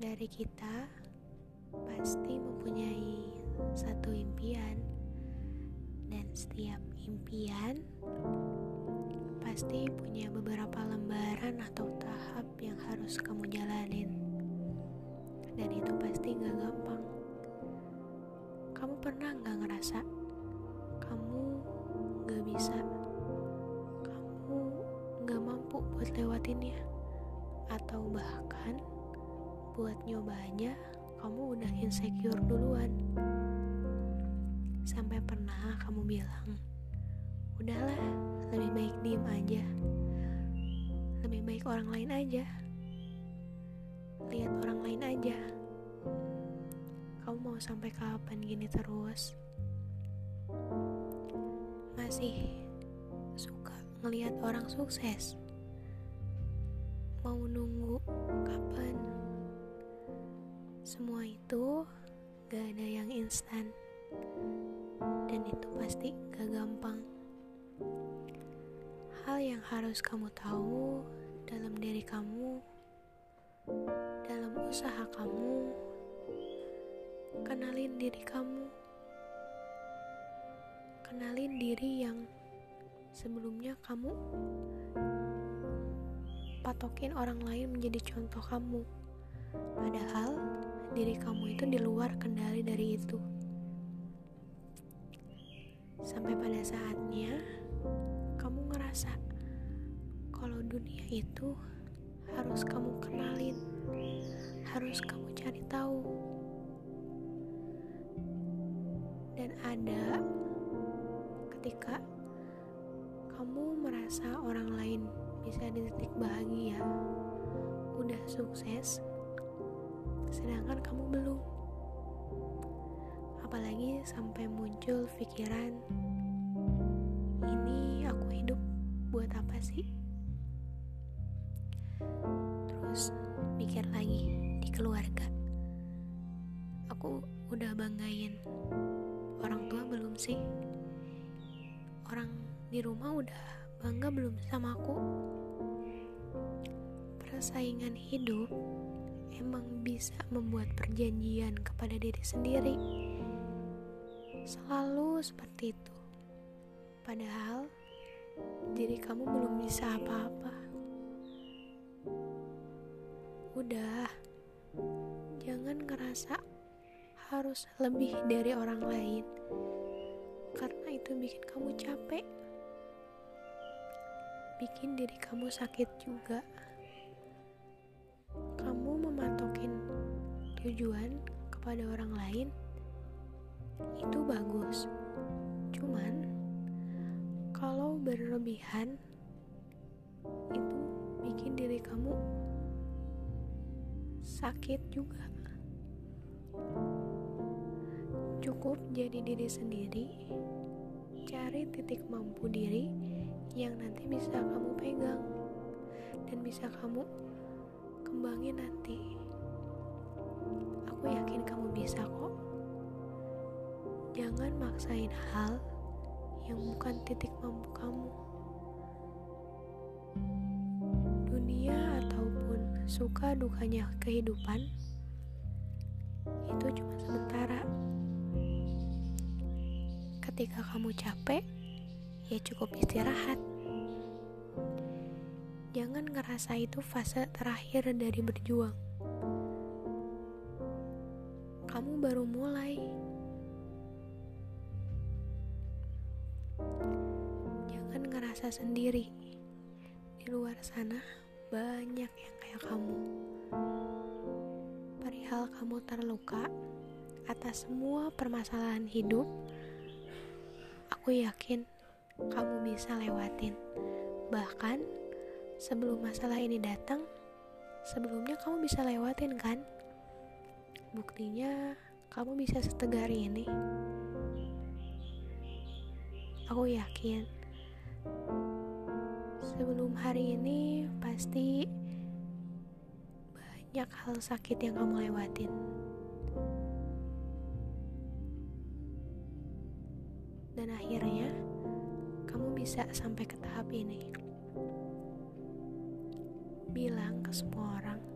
kita pasti mempunyai satu impian, dan setiap impian pasti punya beberapa lembaran atau tahap yang harus kamu jalanin, dan itu pasti gak gampang. Kamu pernah gak ngerasa kamu gak bisa, kamu gak mampu buat lewatinnya, atau bahkan buat nyobanya kamu udah insecure duluan. Sampai pernah kamu bilang udahlah lebih baik diem aja. Lebih baik orang lain aja. Lihat orang lain aja. Kamu mau sampai kapan gini terus? Masih suka ngelihat orang sukses? Mau nunggu kapan semua itu gak ada yang instan. Dan itu pasti gak gampang. Hal yang harus kamu tahu dalam diri kamu Dalam usaha kamu Kenalin diri kamu. Kenalin diri yang sebelumnya kamu patokin orang lain menjadi contoh kamu. Padahal diri kamu itu di luar kendali dari itu. Sampai pada saatnya kamu ngerasa kalau dunia itu harus kamu kenalin, harus kamu cari tahu. Dan ada ketika kamu merasa orang lain bisa di titik bahagia, udah sukses, sedangkan kamu belum. Apalagi sampai muncul pikiran, ini aku hidup buat apa sih? Terus mikir lagi di keluarga. Aku udah banggain orang tua belum sih? Orang di rumah udah bangga belum sama aku? Persaingan hidup emang bisa membuat perjanjian kepada diri sendiri. Selalu seperti itu. Padahal diri kamu belum bisa apa-apa. Udah, jangan ngerasa harus lebih dari orang lain. Karena itu bikin kamu capek. Bikin diri kamu sakit juga. Tujuan kepada orang lain itu bagus. Cuman kalau berlebihan itu bikin diri kamu sakit juga. Cukup jadi diri sendiri, cari titik mampu diri yang nanti bisa kamu pegang dan bisa kamu kembangin nanti. Aku yakin kamu bisa kok. Jangan maksain hal yang bukan titik mampu kamu. Dunia ataupun suka dukanya kehidupan itu cuma sementara. Ketika kamu capek, ya cukup istirahat. Jangan ngerasa itu fase terakhir dari berjuang kamu baru mulai. Jangan ngerasa sendiri. Di luar sana banyak yang kayak kamu. Perihal kamu terluka atas semua permasalahan hidup, aku yakin kamu bisa lewatin. Bahkan sebelum masalah ini datang, sebelumnya kamu bisa lewatin kan? Buktinya kamu bisa setegar ini. Aku yakin sebelum hari ini pasti banyak hal sakit yang kamu lewatin. Dan akhirnya kamu bisa sampai ke tahap ini. Bilang ke semua orang